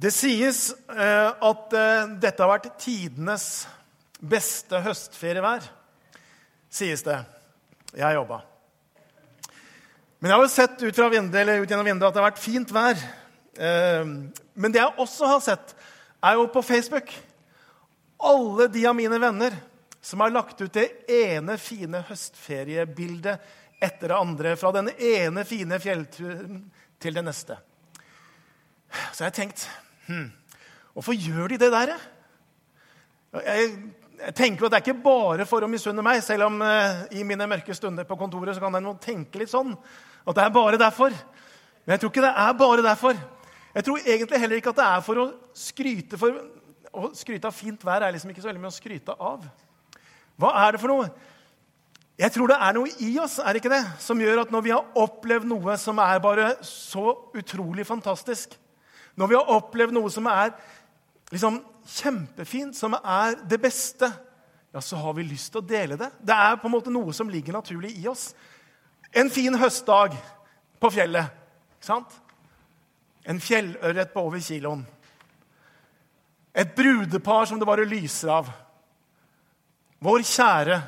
Det sies eh, at eh, dette har vært tidenes beste høstferievær. Sies det. Jeg har jobba. Men jeg har jo sett ut, vinduet, ut gjennom vinduet at det har vært fint vær. Eh, men det jeg også har sett, er jo på Facebook. Alle de av mine venner som har lagt ut det ene fine høstferiebildet etter det andre fra den ene fine fjellturen til det neste. Så jeg har tenkt hm, Hvorfor gjør de det der? Jeg, jeg tenker at Det er ikke bare for å misunne meg, selv om eh, i mine mørke stunder på kontoret så kan jeg tenke litt sånn. At det er bare derfor. Men jeg tror ikke det er bare derfor. Jeg tror egentlig heller ikke at det er for å skryte. For å skryte av fint vær er liksom ikke så veldig mye å skryte av. Hva er det for noe? Jeg tror det er noe i oss er det ikke det, som gjør at når vi har opplevd noe som er bare så utrolig fantastisk, når vi har opplevd noe som er liksom kjempefint, som er det beste, ja, så har vi lyst til å dele det. Det er på en måte noe som ligger naturlig i oss. En fin høstdag på fjellet. ikke sant? En fjellørret på over kiloen. Et brudepar som det bare lyser av. Vår kjære.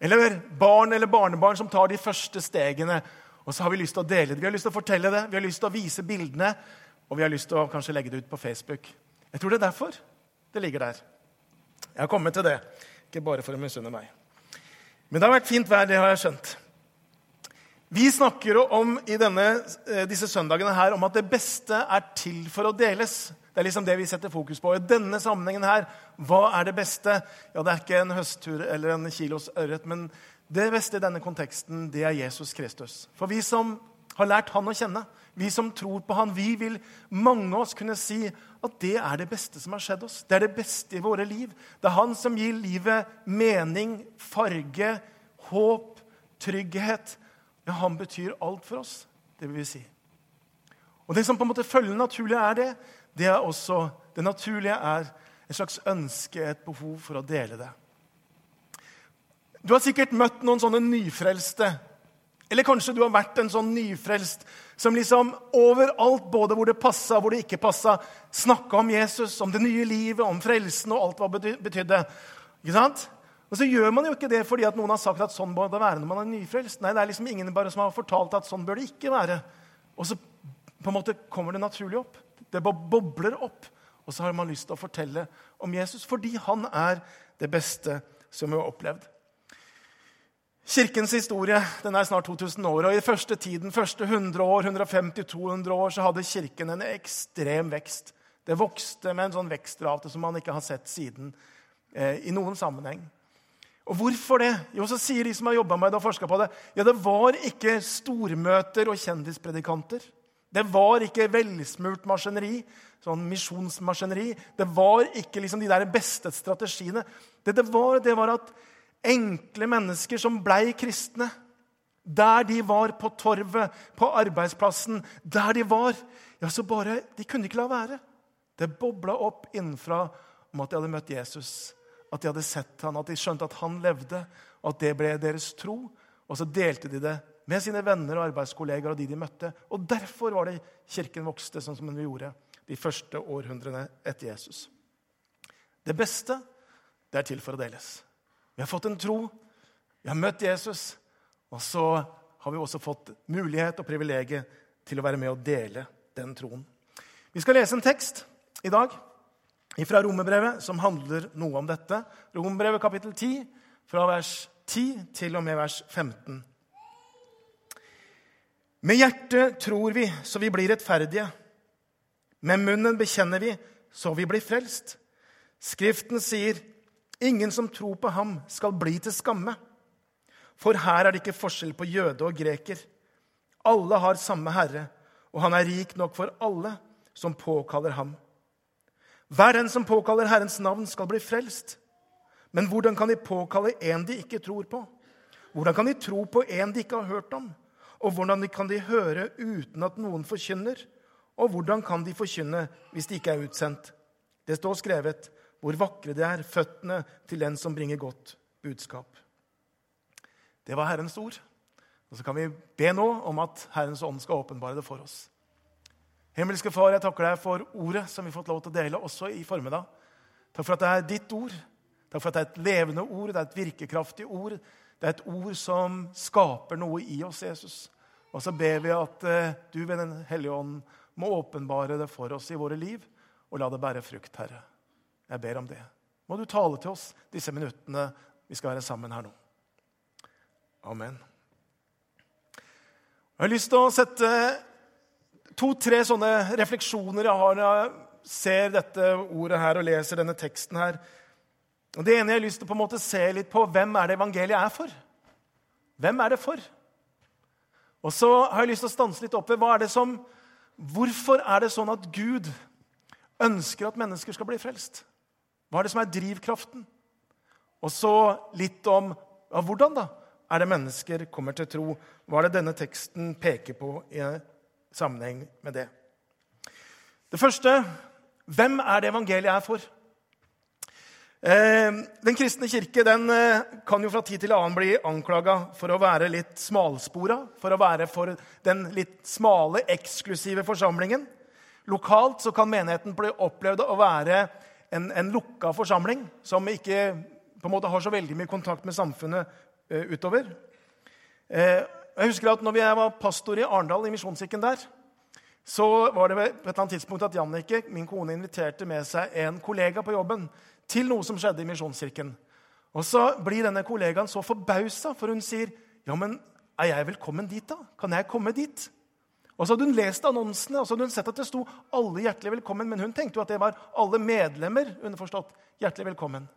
Eller barn eller barnebarn som tar de første stegene. Og så har vi lyst til å dele det. Vi har lyst til å fortelle det, vi har lyst til å vise bildene, og vi har lyst til å kanskje legge det ut på Facebook. Jeg tror det er derfor det ligger der. Jeg har kommet til det, ikke bare for å misunne meg. Men det har vært fint vær, det har jeg skjønt. Vi snakker om i denne, eh, disse søndagene her om at det beste er til for å deles. Det er liksom det vi setter fokus på. I denne sammenhengen her, hva er det beste? Ja, Det er ikke en høsttur eller en kilos ørret, men det beste i denne konteksten, det er Jesus Kristus. For vi som har lært han å kjenne, vi som tror på han, vi vil mange av oss kunne si at det er det beste som har skjedd oss. Det er det beste i våre liv. Det er han som gir livet mening, farge, håp, trygghet. Ja, han betyr alt for oss, det vil vi si. Og Det som på en måte følger naturlig, er det. Det er også det naturlige er et slags ønske, et behov for å dele det. Du har sikkert møtt noen sånne nyfrelste. Eller kanskje du har vært en sånn nyfrelst som liksom overalt, både hvor det passa og hvor det ikke passa, snakka om Jesus, om det nye livet, om frelsen og alt hva det betydde. Ikke sant? Og så gjør man jo ikke det fordi at noen har sagt at sånn bør det være når man er nyfrelst. Nei, det er liksom ingen bare som har fortalt at sånn bør det ikke være. Og så på en måte kommer det naturlig opp. Det bare bobler opp. Og så har man lyst til å fortelle om Jesus fordi han er det beste som vi har opplevd. Kirkens historie den er snart 2000 år. og I første tiden, første 100 år, 150-200 år, så hadde Kirken en ekstrem vekst. Det vokste med en sånn vekstrate som man ikke har sett siden eh, i noen sammenheng. Og Hvorfor det? Jo, så sier de som har jobba med det og forska på det, ja, det var ikke stormøter og kjendispredikanter. Det var ikke velsmurt maskineri, sånn misjonsmaskineri. Det var ikke liksom de der beste strategiene. Det det var, det var at enkle mennesker som blei kristne. Der de var på torvet, på arbeidsplassen, der de var. Ja, så bare, De kunne ikke la være. Det bobla opp innenfra om at de hadde møtt Jesus. At de hadde sett han, at de skjønte at han levde, og at det ble deres tro. Og så delte de det med sine venner og arbeidskollegaer og de de møtte. Og derfor var det kirken vokste sånn som den gjorde de første århundrene etter Jesus. Det beste, det er til for å deles. Vi har fått en tro, vi har møtt Jesus, og så har vi også fått mulighet og privilegiet til å være med og dele den troen. Vi skal lese en tekst i dag fra Romerbrevet som handler noe om dette. Romerbrevet kapittel 10, fra vers 10 til og med vers 15. Med hjertet tror vi så vi blir rettferdige. Med munnen bekjenner vi så vi blir frelst. Skriften sier Ingen som tror på ham, skal bli til skamme. For her er det ikke forskjell på jøde og greker. Alle har samme Herre, og han er rik nok for alle som påkaller ham. Hver den som påkaller Herrens navn, skal bli frelst. Men hvordan kan de påkalle en de ikke tror på? Hvordan kan de tro på en de ikke har hørt om? Og hvordan kan de høre uten at noen forkynner? Og hvordan kan de forkynne hvis de ikke er utsendt? Det står skrevet hvor vakre de er, føttene til den som bringer godt budskap. Det var Herrens ord. Og Så kan vi be nå om at Herrens ånd skal åpenbare det for oss. Himmelske Far, jeg takker deg for ordet som vi har fått lov til å dele også i formiddag. Takk for at det er ditt ord. Takk for at det er et levende ord, det er et virkekraftig ord. Det er et ord som skaper noe i oss, Jesus. Og så ber vi at eh, du ved Den hellige ånd må åpenbare det for oss i våre liv, og la det bære frukt, Herre. Jeg ber om det. Må du tale til oss disse minuttene vi skal være sammen her nå. Amen. Jeg har lyst til å sette to-tre sånne refleksjoner jeg har når jeg ser dette ordet her og leser denne teksten her. Og Det ene jeg har lyst til å på en måte se litt på, hvem er det evangeliet er for? Hvem er det for? Og så har jeg lyst til å stanse litt opp ved hva er det som, hvorfor er det sånn at Gud ønsker at mennesker skal bli frelst? Hva er det som er drivkraften? Og så litt om ja, hvordan da er det mennesker kommer til tro. Hva er det denne teksten peker på i sammenheng med det? Det første hvem er det evangeliet er for? Eh, den kristne kirke den eh, kan jo fra tid til annen bli anklaga for å være litt smalspora, for å være for den litt smale, eksklusive forsamlingen. Lokalt så kan menigheten bli opplevd å være en, en lukka forsamling som ikke på en måte har så veldig mye kontakt med samfunnet eh, utover. Eh, jeg husker at når jeg var pastor i Arendal, i Misjonskirken der, så var det på et eller annet tidspunkt at Jannicke, min kone, inviterte med seg en kollega på jobben til noe som skjedde i Misjonskirken. Og så blir denne kollegaen så forbausa, for hun sier, 'Ja, men er jeg velkommen dit, da? Kan jeg komme dit?' Og så hadde hun lest annonsene og så hadde hun sett at det sto 'alle hjertelig velkommen'. Men hun tenkte jo at det var alle medlemmer underforstått hjertelig velkommen.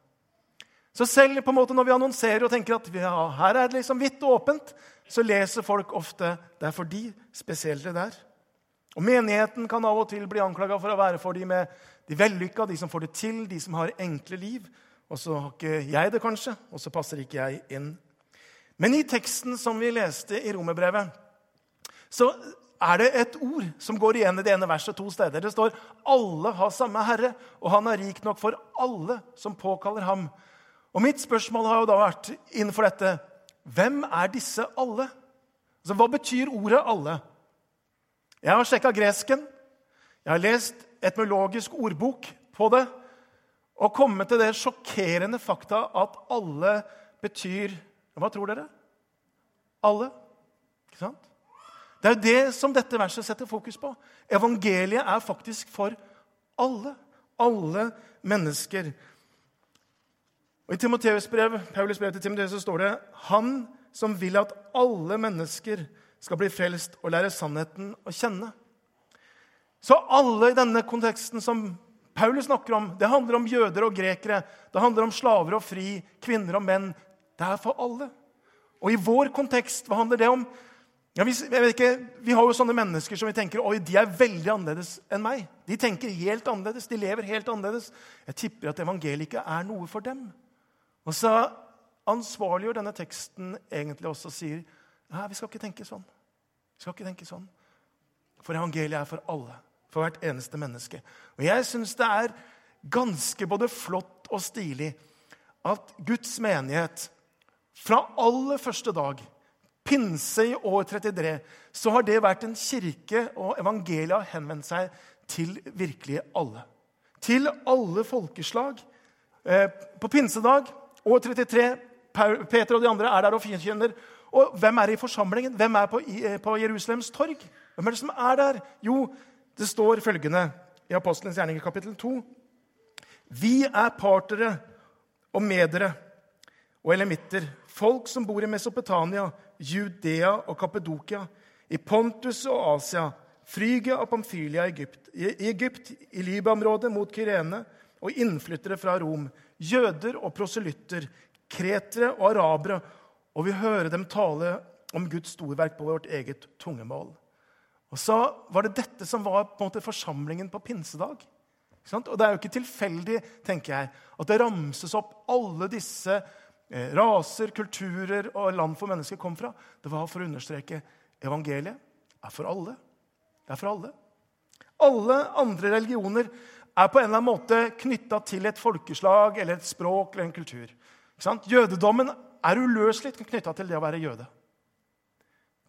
Så selv på en måte når vi annonserer og tenker at ja, her er det liksom vidt og åpent, så leser folk ofte 'det er for de spesielle der'. Og Menigheten kan av og til bli anklaga for å være for de med de vellykka, de som får det til, de som har enkle liv. Og så har ikke jeg det, kanskje, og så passer ikke jeg inn. Men i teksten som vi leste i romerbrevet, så er det et ord som går igjen i det ene verset to steder. Det står 'Alle har samme Herre, og Han er rik nok for alle som påkaller ham'. Og Mitt spørsmål har jo da vært innenfor dette Hvem er disse alle? Altså, Hva betyr ordet 'alle'? Jeg har sjekka gresken. Jeg har lest etmologisk ordbok på det og kommet til det sjokkerende fakta at alle betyr Hva tror dere? Alle. Ikke sant? Det er jo det som dette verset setter fokus på. Evangeliet er faktisk for alle. Alle mennesker. Og I Timoteus brev, Paulus brev til Timoteus så står det han som vil at alle mennesker skal bli frelst og lære sannheten å kjenne. Så alle i denne konteksten som Paulus snakker om, det handler om jøder og grekere. Det handler om slaver og fri, kvinner og menn. Det er for alle. Og i vår kontekst, hva handler det om? Ja, vi, ikke, vi, har jo sånne mennesker som vi tenker oi, de er veldig annerledes enn meg. De tenker helt annerledes, de lever helt annerledes. Jeg tipper at evangeliet ikke er noe for dem. Og så ansvarliggjør denne teksten egentlig også og sier Nei, vi skal ikke tenke sånn. Vi skal ikke tenke sånn. For evangeliet er for alle. For hvert eneste menneske. Og jeg syns det er ganske både flott og stilig at Guds menighet fra aller første dag, pinse i år 33, så har det vært en kirke, og evangeliet har henvendt seg til virkelig alle. Til alle folkeslag. Eh, på pinsedag, år 33, Peter og de andre er der og finkjenner og hvem er i forsamlingen? Hvem er på, eh, på Jerusalems torg? Hvem er det som er der? Jo, det står følgende i Apostelens gjerninger kapittel 2. Vi er partere og medere og elemitter, folk som bor i Mesopotamia, Judea og Kappedokia, i Pontus og Asia, Frygia og Pamphylia i Egypt, i Egypt, i Libaområdet mot Kyrene, og innflyttere fra Rom, jøder og proselytter, kretere og arabere og vi hører dem tale om Guds storverk på vårt eget tungemål. Og så var det dette som var på en måte forsamlingen på pinsedag. Og Det er jo ikke tilfeldig tenker jeg, at det ramses opp alle disse raser, kulturer og land for mennesker kom fra. Det var for å understreke evangeliet er for alle. Det er for alle. Alle andre religioner er på en eller annen måte knytta til et folkeslag eller et språk eller en kultur. Jødedommen er uløselig knytta til det å være jøde.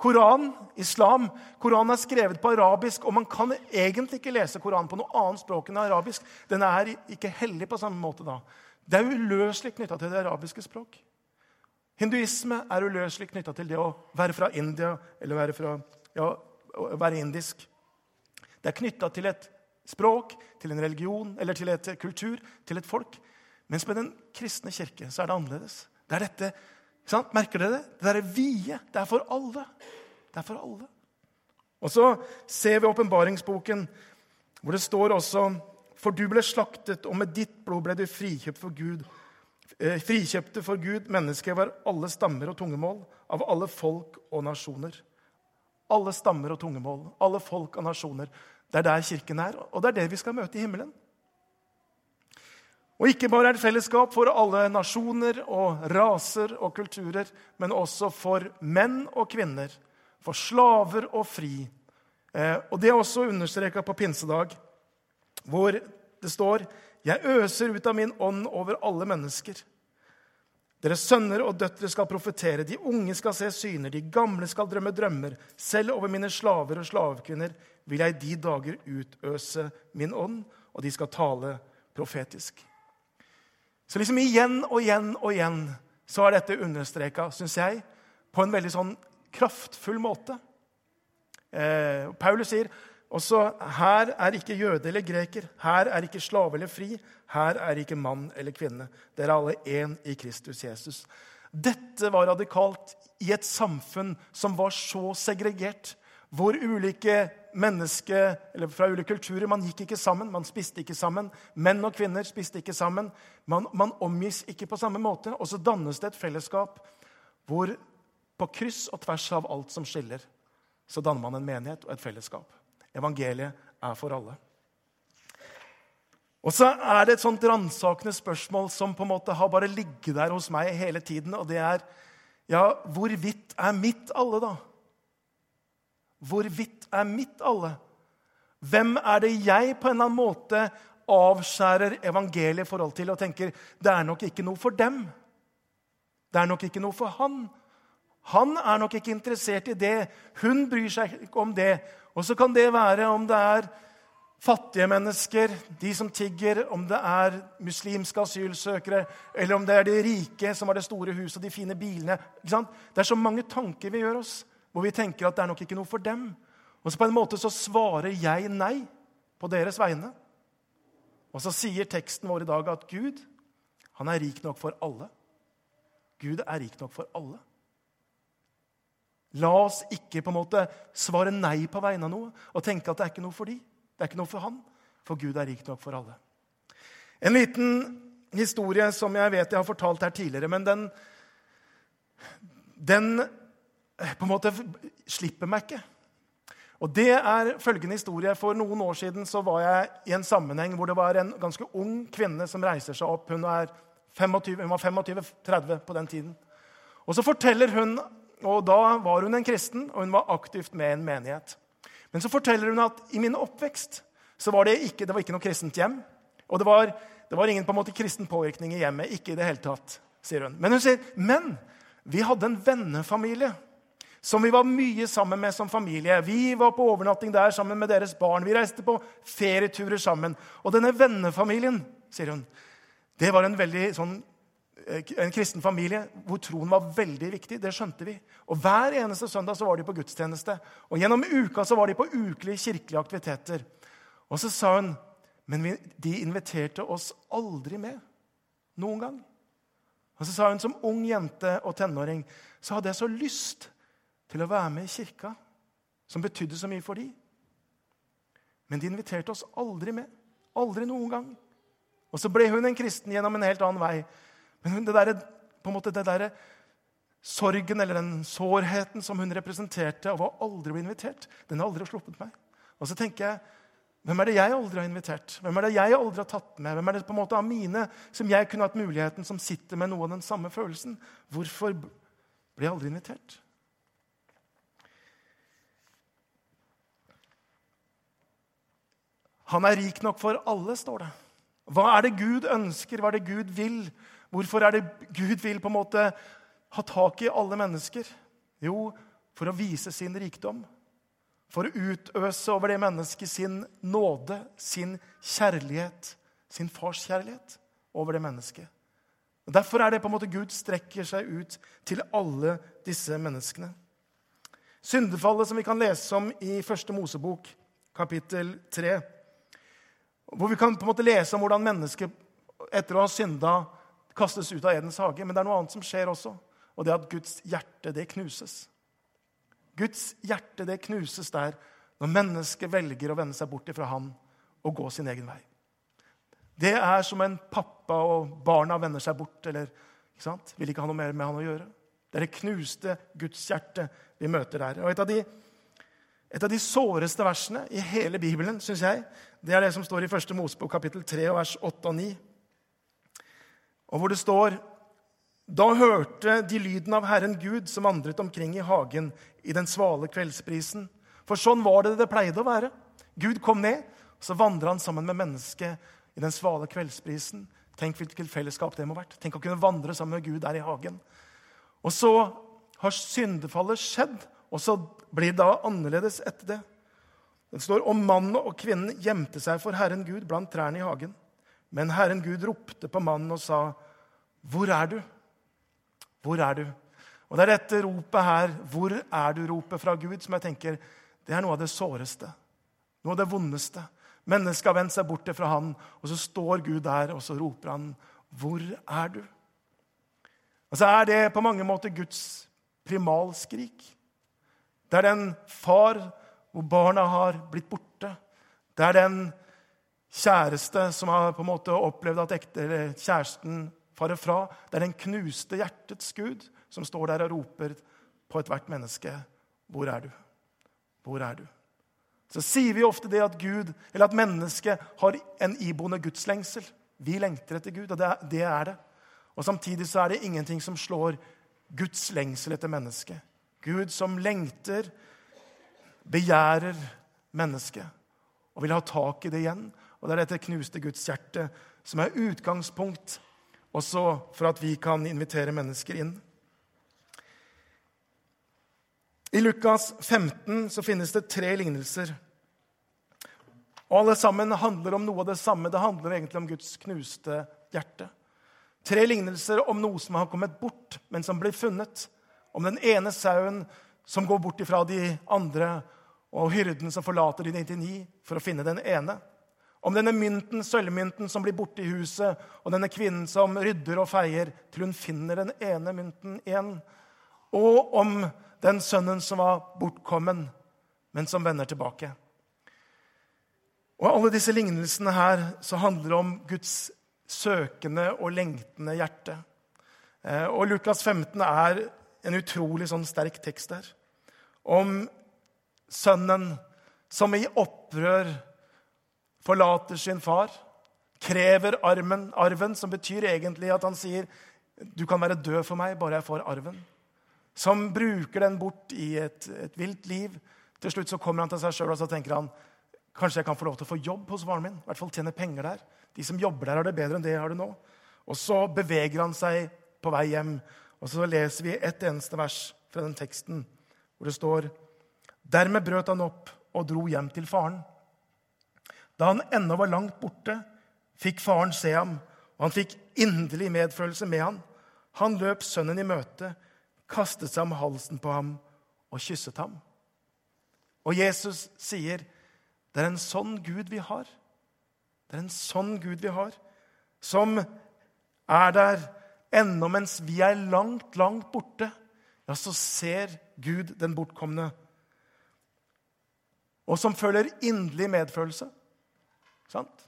Koran, islam, Koran er skrevet på arabisk, og man kan egentlig ikke lese Koranen på noe annet språk enn arabisk. Den er ikke hellig på samme måte da. Det er uløselig knytta til det arabiske språk. Hinduisme er uløselig knytta til det å være fra India eller være, fra, ja, være indisk. Det er knytta til et språk, til en religion eller til et kultur, til et folk. Mens med den kristne kirke så er det annerledes. Det er dette Merker dere det? Det derre vide. Det er for alle. Det er for alle. Og så ser vi åpenbaringsboken, hvor det står også For du ble slaktet, og med ditt blod ble du frikjøpt for Gud. Eh, frikjøpte for Gud, mennesker var alle stammer og tungemål, av alle folk og nasjoner. Alle stammer og tungemål, alle folk og nasjoner. Det er der Kirken er, og det er det vi skal møte i himmelen. Og ikke bare er det fellesskap for alle nasjoner og raser og kulturer, men også for menn og kvinner, for slaver og fri. Eh, og Det er også understreka på pinsedag, hvor det står Jeg øser ut av min ånd over alle mennesker. Deres sønner og døtre skal profetere, de unge skal se syner, de gamle skal drømme drømmer. Selv over mine slaver og slavekvinner vil jeg de dager utøse min ånd, og de skal tale profetisk. Så liksom igjen og igjen og igjen så er dette understreka, syns jeg, på en veldig sånn kraftfull måte. Eh, Paulus sier også her er ikke jøde eller greker, her er ikke slave eller fri, her er ikke mann eller kvinne. Dere er alle én i Kristus Jesus. Dette var radikalt i et samfunn som var så segregert, hvor ulike mennesker eller fra ulike kulturer Man gikk ikke sammen, man spiste ikke sammen. Menn og kvinner spiste ikke sammen. Man, man omgis ikke på samme måte. Og så dannes det et fellesskap hvor på kryss og tvers av alt som skiller, så danner man en menighet og et fellesskap. Evangeliet er for alle. Og så er det et sånt ransakende spørsmål som på en måte har bare ligget der hos meg hele tiden, og det er ja, hvorvidt er mitt alle, da? Hvorvidt er mitt alle? Hvem er det jeg på en eller annen måte avskjærer evangeliet i forhold til og tenker det er nok ikke noe for dem? Det er nok ikke noe for han. Han er nok ikke interessert i det. Hun bryr seg ikke om det. Og så kan det være om det er fattige mennesker, de som tigger, om det er muslimske asylsøkere, eller om det er de rike som har det store huset og de fine bilene. Det er så mange tanker vi gjør oss hvor vi tenker at det er nok ikke noe for dem. Og så på en måte så svarer jeg nei på deres vegne. Og så sier teksten vår i dag at Gud, han er rik nok for alle. Gud er rik nok for alle. La oss ikke på en måte svare nei på vegne av noe og tenke at det er ikke noe for de. Det er ikke noe for han, for Gud er rik nok for alle. En liten historie som jeg vet jeg har fortalt her tidligere, men den, den på en måte slipper meg ikke. Og Det er følgende historie. For noen år siden så var jeg i en sammenheng hvor det var en ganske ung kvinne som reiser seg opp. Hun, 25, hun var 25-30 på den tiden. Og så forteller hun, og Da var hun en kristen, og hun var aktivt med i en menighet. Men så forteller hun at i min oppvekst så var det ikke, det var ikke noe kristent hjem. Og det var, det var ingen på en måte kristen påvirkning i hjemmet. ikke i det hele tatt, sier hun. Men hun sier men vi hadde en vennefamilie som vi var mye sammen med som familie. Vi var på overnatting der sammen med deres barn. Vi reiste på ferieturer sammen. Og denne vennefamilien, sier hun, det var en veldig sånn, en kristen familie hvor troen var veldig viktig. Det skjønte vi. Og Hver eneste søndag så var de på gudstjeneste. Og Gjennom uka så var de på ukelige kirkelige aktiviteter. Og så sa hun men vi, de inviterte oss aldri med. Noen gang. Og så sa hun som ung jente og tenåring så hadde jeg så lyst til å være med i kirka, som betydde så mye for de. Men de inviterte oss aldri med. Aldri noen gang. Og så ble hun en kristen gjennom en helt annen vei. Men det der, på en måte det der, sorgen eller den sårheten som hun representerte, og var aldri bli invitert, den har aldri sluppet meg. Og så tenker jeg hvem er det jeg aldri har invitert? Hvem er det jeg aldri har tatt med? Hvem er det på en måte av mine som jeg kunne hatt muligheten, som sitter med noe av den samme følelsen? Hvorfor ble jeg aldri invitert? Han er rik nok for alle, står det. Hva er det Gud ønsker? Hva er det Gud vil? Hvorfor er det Gud vil på en måte ha tak i alle mennesker? Jo, for å vise sin rikdom. For å utøse over det mennesket sin nåde, sin kjærlighet, sin farskjærlighet over det mennesket. Derfor er det på en måte Gud strekker seg ut til alle disse menneskene. Syndefallet som vi kan lese om i Første Mosebok, kapittel 3, hvor vi kan på en måte lese om hvordan mennesket etter å ha synda kastes ut av Edens hage. Men det er noe annet som skjer også, og det er at Guds hjerte det knuses. Guds hjerte det knuses der når mennesket velger å vende seg bort fra han og gå sin egen vei. Det er som en pappa og barna vender seg bort eller ikke sant? vil ikke ha noe mer med han å gjøre. Det er det knuste Guds hjerte vi møter der. Og et av de, et av de såreste versene i hele Bibelen synes jeg, det er det som står i 1. Mosebok kapittel 3, vers 8 og 9. Og hvor det står Da hørte de lyden av Herren Gud som vandret omkring i hagen i den svale kveldsprisen. For sånn var det det pleide å være. Gud kom ned, og så vandra han sammen med mennesket i den svale kveldsprisen. Tenk hvilket fellesskap det må ha vært. Tenk å kunne vandre sammen med Gud der i hagen. Og så har syndefallet skjedd, og så blir det da annerledes etter det. Det står om mannen og kvinnen gjemte seg for Herren Gud blant trærne i hagen. Men Herren Gud ropte på mannen og sa, 'Hvor er du?' Hvor er du? Og Det er dette ropet her, 'Hvor er du?'-ropet fra Gud, som jeg tenker det er noe av det såreste. Noe av det vondeste. Mennesket har vendt seg bort fra han, og så står Gud der, og så roper han, 'Hvor er du?' Og så er det på mange måter Guds primalskrik. Det er den far hvor barna har blitt borte. Det er den kjæreste som har på en måte opplevd at ekte, kjæresten farer fra. Det er den knuste hjertets Gud som står der og roper på ethvert menneske. Hvor er du? Hvor er du? Så sier vi ofte det at Gud, eller at mennesket har en iboende gudslengsel. Vi lengter etter Gud, og det er, det er det. Og Samtidig så er det ingenting som slår Guds lengsel etter mennesket. Gud som lengter, begjærer mennesket og vil ha tak i det igjen. Og Det er dette knuste Guds hjerte som er utgangspunkt også for at vi kan invitere mennesker inn. I Lukas 15 så finnes det tre lignelser. Og Alle sammen handler om noe av det samme. Det handler egentlig om Guds knuste hjerte. Tre lignelser om noe som har kommet bort, men som blir funnet. Om den ene sauen som går bort ifra de andre, og hyrden som forlater de 99 for å finne den ene. Om denne mynten, sølvmynten som blir borte i huset, og denne kvinnen som rydder og feier til hun finner den ene mynten igjen. Og om den sønnen som var bortkommen, men som vender tilbake. Og Alle disse lignelsene her så handler det om Guds søkende og lengtende hjerte. Eh, og Lukas 15 er en utrolig sånn sterk tekst der. Om sønnen som i opprør forlater sin far, krever armen, arven, som betyr egentlig at han sier du kan være død for meg, bare jeg får arven. Som bruker den bort i et, et vilt liv. Til slutt så kommer han til seg sjøl og så tenker han, kanskje jeg kan få lov til å få jobb hos faren min. I hvert fall tjene penger der. De som jobber der, har det bedre enn det jeg har det nå. Og så beveger han seg på vei hjem. Og så leser vi ett eneste vers fra den teksten hvor det står Dermed brøt han opp og dro hjem til faren. Da han ennå var langt borte, fikk faren se ham, og han fikk inderlig medfølelse med ham. Han løp sønnen i møte, kastet seg om halsen på ham og kysset ham. Og Jesus sier, 'Det er en sånn Gud vi har.' Det er en sånn Gud vi har, som er der ennå mens vi er langt, langt borte. Ja, så ser Gud den bortkomne, og som føler inderlig medfølelse. Sant?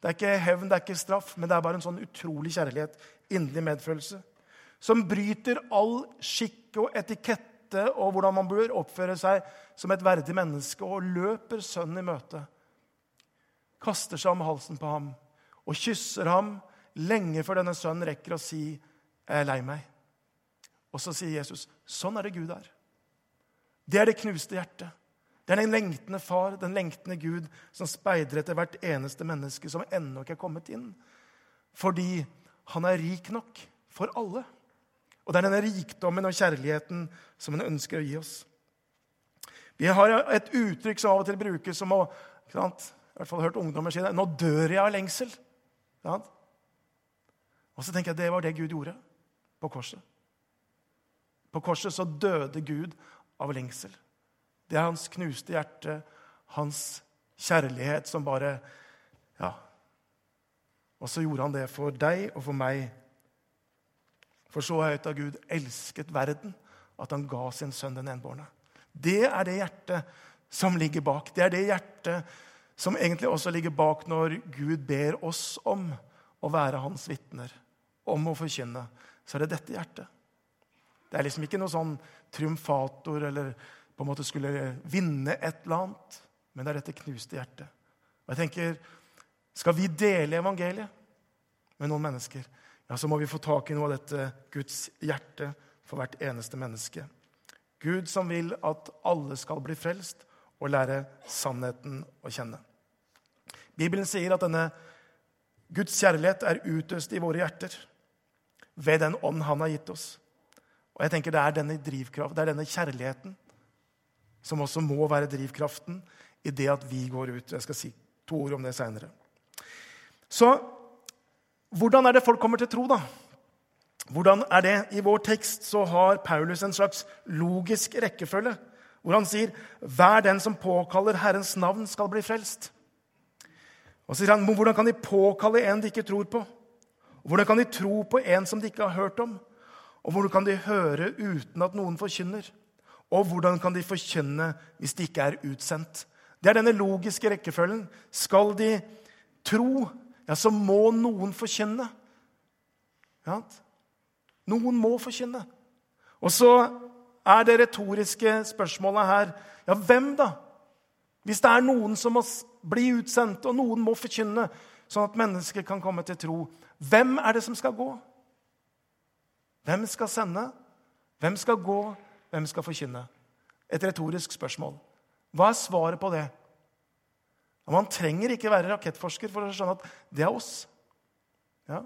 Det er ikke hevn, det er ikke straff, men det er bare en sånn utrolig kjærlighet, inderlig medfølelse, som bryter all skikk og etikette og hvordan man bør oppføre seg som et verdig menneske, og løper sønnen i møte. Kaster seg om halsen på ham og kysser ham lenge før denne sønnen rekker å si 'Jeg er lei meg'. Og så sier Jesus, 'Sånn er det Gud er'. Det er det knuste hjertet. Det er den lengtende far, den lengtende Gud, som speider etter hvert eneste menneske som ennå ikke er kommet inn. Fordi han er rik nok for alle. Og det er denne rikdommen og kjærligheten som han ønsker å gi oss. Vi har et uttrykk som av og til brukes som å? I hvert fall hørt ungdommer si det. 'Nå dør jeg av lengsel'. Og så tenker jeg det var det Gud gjorde på korset. På korset så døde Gud av lengsel. Det er hans knuste hjerte, hans kjærlighet som bare Ja. Og så gjorde han det for deg og for meg. For så høyt har Gud elsket verden at han ga sin sønn den enbårne. Det er det hjertet som ligger bak. Det er det hjertet som egentlig også ligger bak når Gud ber oss om å være hans vitner, om å forkynne. Så er det dette hjertet. Det er liksom ikke noe sånn triumfator eller på en måte skulle vinne et eller annet, men det er dette knuste hjertet. Og jeg tenker, Skal vi dele evangeliet med noen mennesker, ja, så må vi få tak i noe av dette Guds hjerte for hvert eneste menneske. Gud som vil at alle skal bli frelst og lære sannheten å kjenne. Bibelen sier at denne Guds kjærlighet er utøst i våre hjerter ved den ånd han har gitt oss. Og jeg tenker Det er denne drivkraft, det er denne kjærligheten som også må være drivkraften i det at vi går ut. Jeg skal si to ord om det seinere. Så hvordan er det folk kommer til tro, da? Hvordan er det? I vår tekst så har Paulus en slags logisk rekkefølge, hvor han sier 'Hver den som påkaller Herrens navn, skal bli frelst'. Og så sier han, 'Hvordan kan de påkalle en de ikke tror på?' Og 'Hvordan kan de tro på en som de ikke har hørt om?' Og 'Hvordan kan de høre uten at noen forkynner?' Og hvordan kan de forkynne hvis de ikke er utsendt? Det er denne logiske rekkefølgen. Skal de tro, ja, så må noen forkynne. Ja. Noen må forkynne. Og så er det retoriske spørsmålet her ja, hvem da? Hvis det er noen som må bli utsendt, og noen må forkynne, sånn at mennesker kan komme til tro, hvem er det som skal gå? Hvem skal sende? Hvem skal gå? Hvem skal forkynne? Et retorisk spørsmål. Hva er svaret på det? Man trenger ikke være rakettforsker for å skjønne at det er oss. Ja,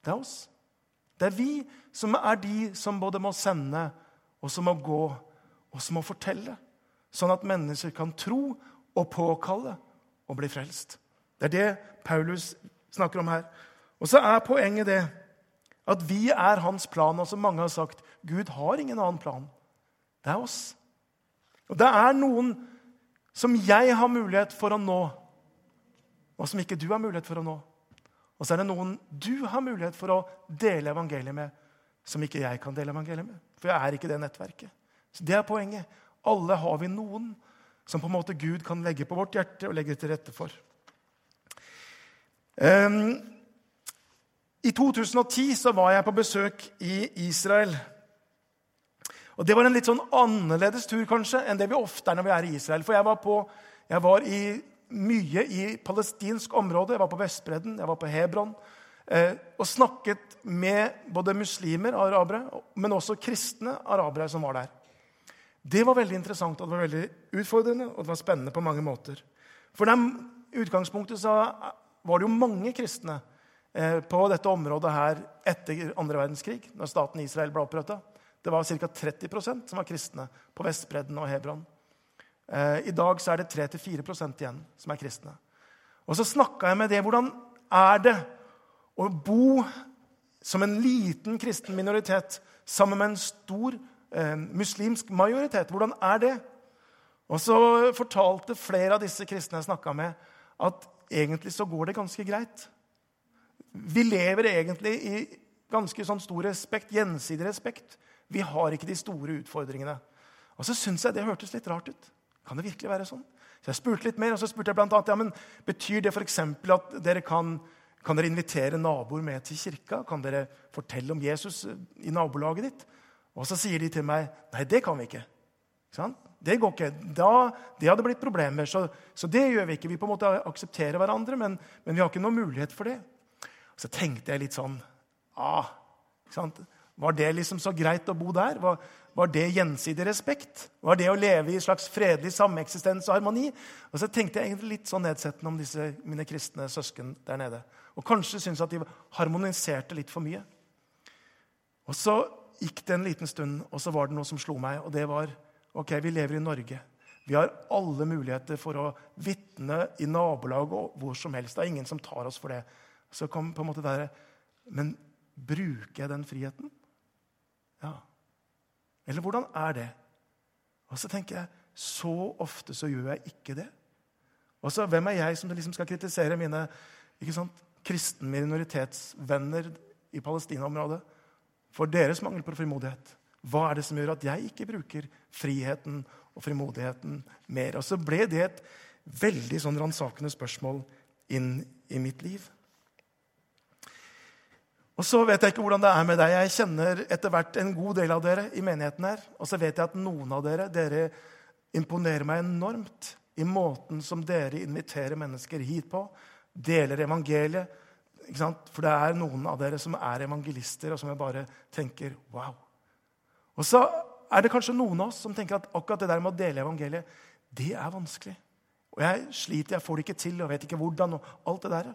det er oss. Det er vi som er de som både må sende, og som må gå, og som må fortelle. Sånn at mennesker kan tro og påkalle og bli frelst. Det er det Paulus snakker om her. Og så er poenget det at vi er hans plan. Og som mange har sagt, Gud har ingen annen plan. Det er oss. Og det er noen som jeg har mulighet for å nå, og som ikke du har mulighet for å nå. Og så er det noen du har mulighet for å dele evangeliet med, som ikke jeg kan dele evangeliet med. For jeg er ikke det nettverket. Så Det er poenget. Alle har vi noen som på en måte Gud kan legge på vårt hjerte og legge til rette for. Um, I 2010 så var jeg på besøk i Israel. Og Det var en litt sånn annerledes tur kanskje enn det vi ofte er når vi er i Israel. For jeg var, på, jeg var i, mye i palestinsk område. Jeg var på Vestbredden, jeg var på Hebron. Eh, og snakket med både muslimer, arabere, men også kristne arabere som var der. Det var veldig interessant og det var veldig utfordrende og det var spennende på mange måter. For i utgangspunktet så var det jo mange kristne eh, på dette området her etter andre verdenskrig, når staten Israel ble oppretta. Det var ca. 30% som var kristne på Vestbredden og Hebron. Eh, I dag så er det 3-4% igjen som er kristne. Og så snakka jeg med det. Hvordan er det å bo som en liten kristen minoritet sammen med en stor eh, muslimsk majoritet? Hvordan er det? Og så fortalte flere av disse kristne jeg snakka med, at egentlig så går det ganske greit. Vi lever egentlig i ganske sånn stor respekt, gjensidig respekt. Vi har ikke de store utfordringene. Og så syns jeg det hørtes litt rart ut. Kan det virkelig være sånn? Så jeg spurte litt mer, og så spurte jeg blant annet, ja, men Betyr det f.eks. at dere kan, kan dere invitere naboer med til kirka? Kan dere fortelle om Jesus i nabolaget ditt? Og så sier de til meg nei, det kan vi ikke. Sånn? Det går ikke. Da, det hadde blitt problemer. Så, så, det gjør vi ikke. Vi på en måte aksepterer hverandre, men, men vi har ikke noen mulighet for det. Så tenkte jeg litt sånn ah, var det liksom så greit å bo der? Var, var, det gjensidig respekt? Var det å leve i en slags fredelig sameksistens og harmoni? Og så tenkte jeg egentlig litt sånn nedsettende om disse mine kristne søsken der nede. Og kanskje syntes at de harmoniserte litt for mye. Og så gikk det en liten stund, og så var det noe som slo meg. Og det var ok, vi lever i Norge. Vi har alle muligheter for å vitne i nabolag og hvor som helst. Det er ingen som tar oss for det. Så kom på en måte der, Men bruker jeg den friheten? Ja. Eller hvordan er det? Og så tenker jeg så ofte så gjør jeg ikke det. Og så, Hvem er jeg som liksom skal kritisere mine ikke sant, kristen minoritetsvenner i Palestina-området for deres mangel på frimodighet? Hva er det som gjør at jeg ikke bruker friheten og frimodigheten mer? Og så ble det et veldig sånn ransakende spørsmål inn i mitt liv. Og så vet jeg ikke hvordan det er med deg. Jeg kjenner etter hvert en god del av dere i menigheten her. Og så vet jeg at noen av dere dere imponerer meg enormt i måten som dere inviterer mennesker hit på. Deler evangeliet. For det er noen av dere som er evangelister, og som jeg bare tenker wow. Og så er det kanskje noen av oss som tenker at akkurat det der med å dele evangeliet, det er vanskelig. Og jeg sliter, jeg får det ikke til, og vet ikke hvordan. og alt det der.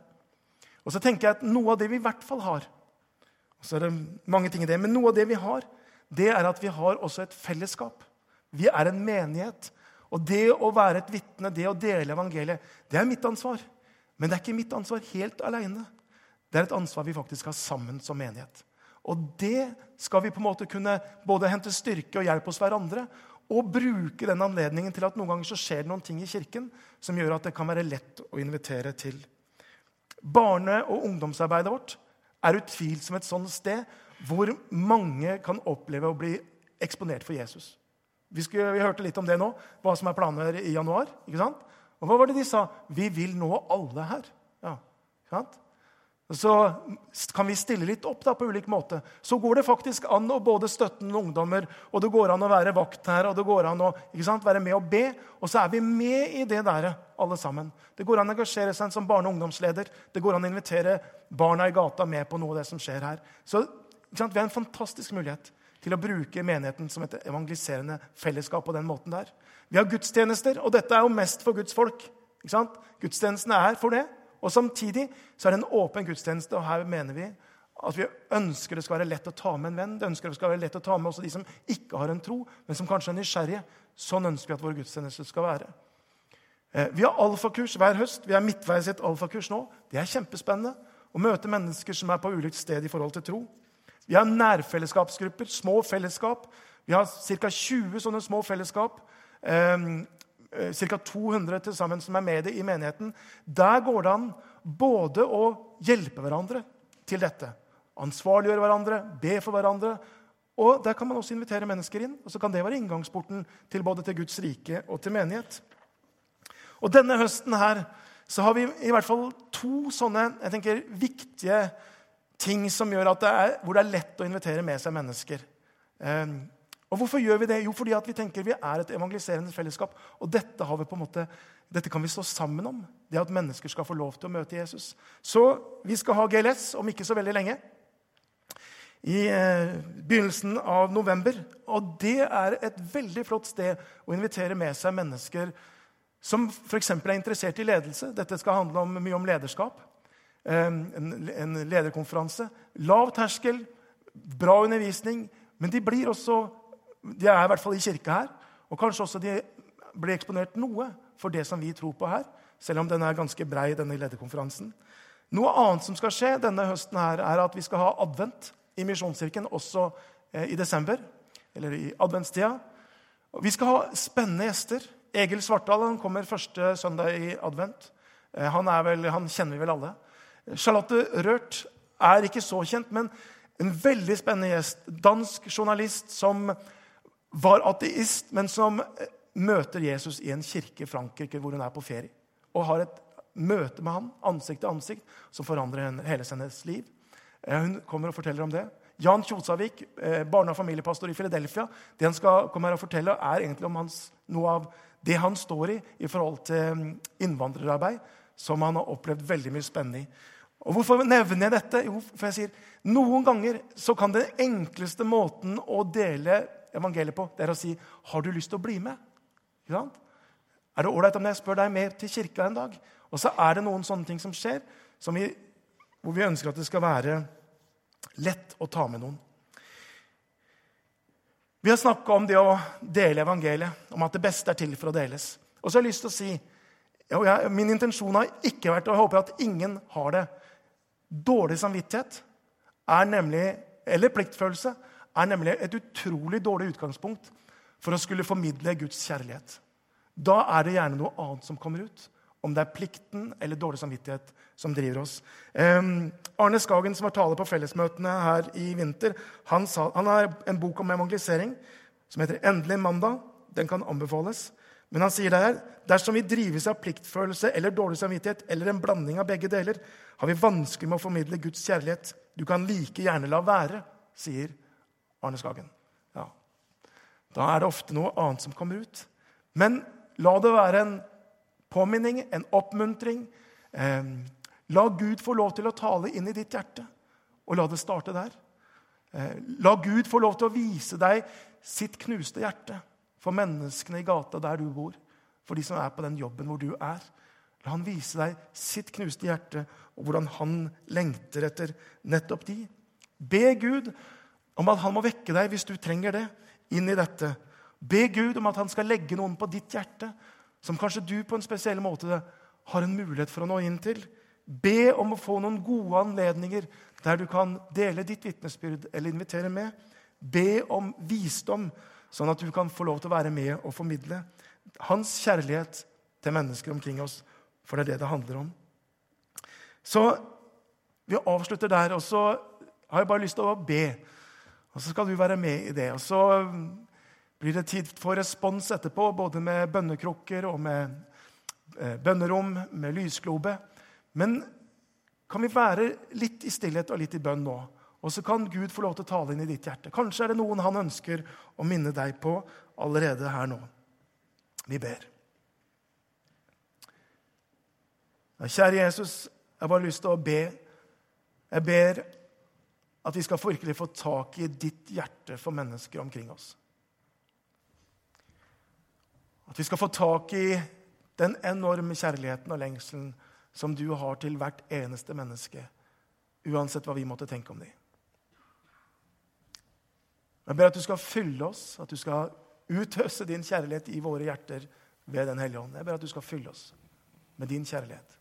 Og så tenker jeg at noe av det vi i hvert fall har, og så er det mange ting i det, men noe av det vi har, det er at vi har også et fellesskap. Vi er en menighet. Og det å være et vitne, det å dele evangeliet, det er mitt ansvar. Men det er ikke mitt ansvar helt alene. Det er et ansvar vi faktisk har sammen som menighet. Og det skal vi på en måte kunne både hente styrke og hjelp hos hverandre. Og bruke den anledningen til at noen ganger så skjer det noen ting i kirken som gjør at det kan være lett å invitere til. Barne- og ungdomsarbeidet vårt er utvilsomt et sånt sted hvor mange kan oppleve å bli eksponert for Jesus. Vi, skulle, vi, hørte litt om det nå, hva som er planer i januar. ikke sant? Og hva var det de sa? Vi vil nå alle her. Ja, ikke sant? Så kan vi stille litt opp da, på ulik måte. Så går det faktisk an å både støtte noen ungdommer, og det går an å være vakt her, og det går an å sant, være med og be. Og så er vi med i det der, alle sammen. Det går an å engasjere seg som barne- og ungdomsleder. Det går an å invitere barna i gata med på noe av det som skjer her. Så sant, vi har en fantastisk mulighet til å bruke menigheten som et evangeliserende fellesskap på den måten der. Vi har gudstjenester, og dette er jo mest for Guds folk. Gudstjenestene er for det. Og Samtidig så er det en åpen gudstjeneste, og her mener vi at vi ønsker det skal være lett å ta med en venn. Det ønsker det skal være lett å ta med også de som ikke har en tro, men som kanskje er nysgjerrige. Sånn ønsker vi at vår gudstjeneste skal være. Eh, vi har alfakurs hver høst. Vi er midtveis i et alfakurs nå. Det er kjempespennende å møte mennesker som er på ulikt sted i forhold til tro. Vi har nærfellesskapsgrupper, små fellesskap. Vi har ca. 20 sånne små fellesskap. Eh, Eh, ca. 200 til sammen som er med det i menigheten. Der går det an både å hjelpe hverandre til dette, ansvarliggjøre hverandre, be for hverandre. Og Der kan man også invitere mennesker inn. og så kan Det være inngangsporten til både til Guds rike og til menighet. Og Denne høsten her så har vi i hvert fall to sånne jeg tenker, viktige ting som gjør at det er, hvor det er lett å invitere med seg mennesker. Og Hvorfor gjør vi det? Jo, fordi vi tenker vi er et evangeliserende fellesskap. Og dette, måte, dette, kan vi stå sammen om. Det at mennesker skal få lov til å møte Jesus. Så vi skal ha GLS om ikke så veldig lenge. I eh, begynnelsen av november. Og det er et veldig flott sted å invitere med seg mennesker som f.eks. er interessert i ledelse. Dette skal handle om, mye om lederskap. En, en lederkonferanse. Lav terskel, bra undervisning. Men de blir også de er i hvert fall i kirka her. Og kanskje også de blir eksponert noe for det som vi tror på her. Selv om den er ganske brei, denne lederkonferansen. Noe annet som skal skje denne høsten, her, er at vi skal ha advent i Misjonskirken også eh, i desember. Eller i adventstida. Vi skal ha spennende gjester. Egil Svartdal han kommer første søndag i advent. Eh, han, vel, han kjenner vi vel alle. Charlotte Rørt er ikke så kjent, men en veldig spennende gjest. Dansk journalist som var ateist, men som eh, møter Jesus i en kirke i Frankrike hvor hun er på ferie. Og har et møte med han, ansikt til ansikt, som forandrer hele hennes liv. Eh, hun kommer og forteller om det. Jan Kjosavik, eh, barne- og familiepastor i Philadelphia, det han skal komme her og fortelle, er egentlig om hans, noe av det han står i i forhold til mm, innvandrerarbeid, som han har opplevd veldig mye spennende i. Og Hvorfor nevner jeg dette? Jo, for jeg sier Noen ganger så kan den enkleste måten å dele evangeliet på, det er å si 'Har du lyst til å bli med?' Er det ålreit om jeg spør deg med til kirka en dag? Og så er det noen sånne ting som skjer, som vi, hvor vi ønsker at det skal være lett å ta med noen. Vi har snakka om det å dele evangeliet, om at det beste er til for å deles. Og så har jeg lyst til å si og jeg, Min intensjon har ikke vært, og jeg håper at ingen har det Dårlig samvittighet er nemlig, eller pliktfølelse er nemlig et utrolig dårlig utgangspunkt for å skulle formidle Guds kjærlighet. Da er det gjerne noe annet som kommer ut. Om det er plikten eller dårlig samvittighet som driver oss. Um, Arne Skagen, som har tale på fellesmøtene her i vinter, han, sa, han har en bok om evangelisering som heter 'Endelig mandag'. Den kan anbefales. Men han sier det her, dersom vi drives av pliktfølelse eller dårlig samvittighet, eller en blanding av begge deler, har vi vanskelig med å formidle Guds kjærlighet. Du kan like gjerne la være, sier Arne Skagen. Ja. Da er det ofte noe annet som kommer ut. Men la det være en påminning, en oppmuntring. Eh, la Gud få lov til å tale inn i ditt hjerte, og la det starte der. Eh, la Gud få lov til å vise deg sitt knuste hjerte for menneskene i gata der du bor, for de som er på den jobben hvor du er. La han vise deg sitt knuste hjerte og hvordan han lengter etter nettopp de. Be Gud om at han må vekke deg hvis du trenger det, inn i dette. Be Gud om at han skal legge noen på ditt hjerte som kanskje du på en spesiell måte har en mulighet for å nå inn til. Be om å få noen gode anledninger der du kan dele ditt vitnesbyrd eller invitere med. Be om visdom, sånn at du kan få lov til å være med og formidle hans kjærlighet til mennesker omkring oss. For det er det det handler om. Så vi avslutter der, og så har jeg bare lyst til å be. Og så skal du være med i det. Og så blir det tid for respons etterpå, både med bønnekrukker og med eh, bønnerom, med lysglobe. Men kan vi være litt i stillhet og litt i bønn nå? Og så kan Gud få lov til å tale inn i ditt hjerte. Kanskje er det noen han ønsker å minne deg på allerede her nå. Vi ber. Kjære Jesus, jeg har bare lyst til å be. Jeg ber at vi skal virkelig få tak i ditt hjerte for mennesker omkring oss. At vi skal få tak i den enorme kjærligheten og lengselen som du har til hvert eneste menneske, uansett hva vi måtte tenke om dem. Jeg ber at du skal fylle oss, at du skal utøse din kjærlighet i våre hjerter ved Den hellige ånd. Jeg ber at du skal fylle oss med din kjærlighet.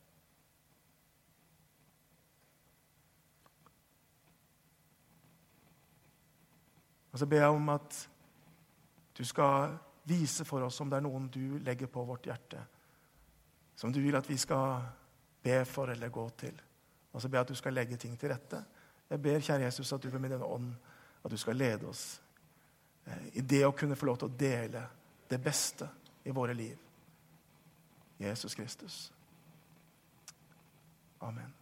Og så ber jeg om at du skal vise for oss om det er noen du legger på vårt hjerte, som du vil at vi skal be for eller gå til. Og så ber jeg at du skal legge ting til rette. Jeg ber, kjære Jesus, at du med din ånd at du skal lede oss eh, i det å kunne få lov til å dele det beste i våre liv. Jesus Kristus. Amen.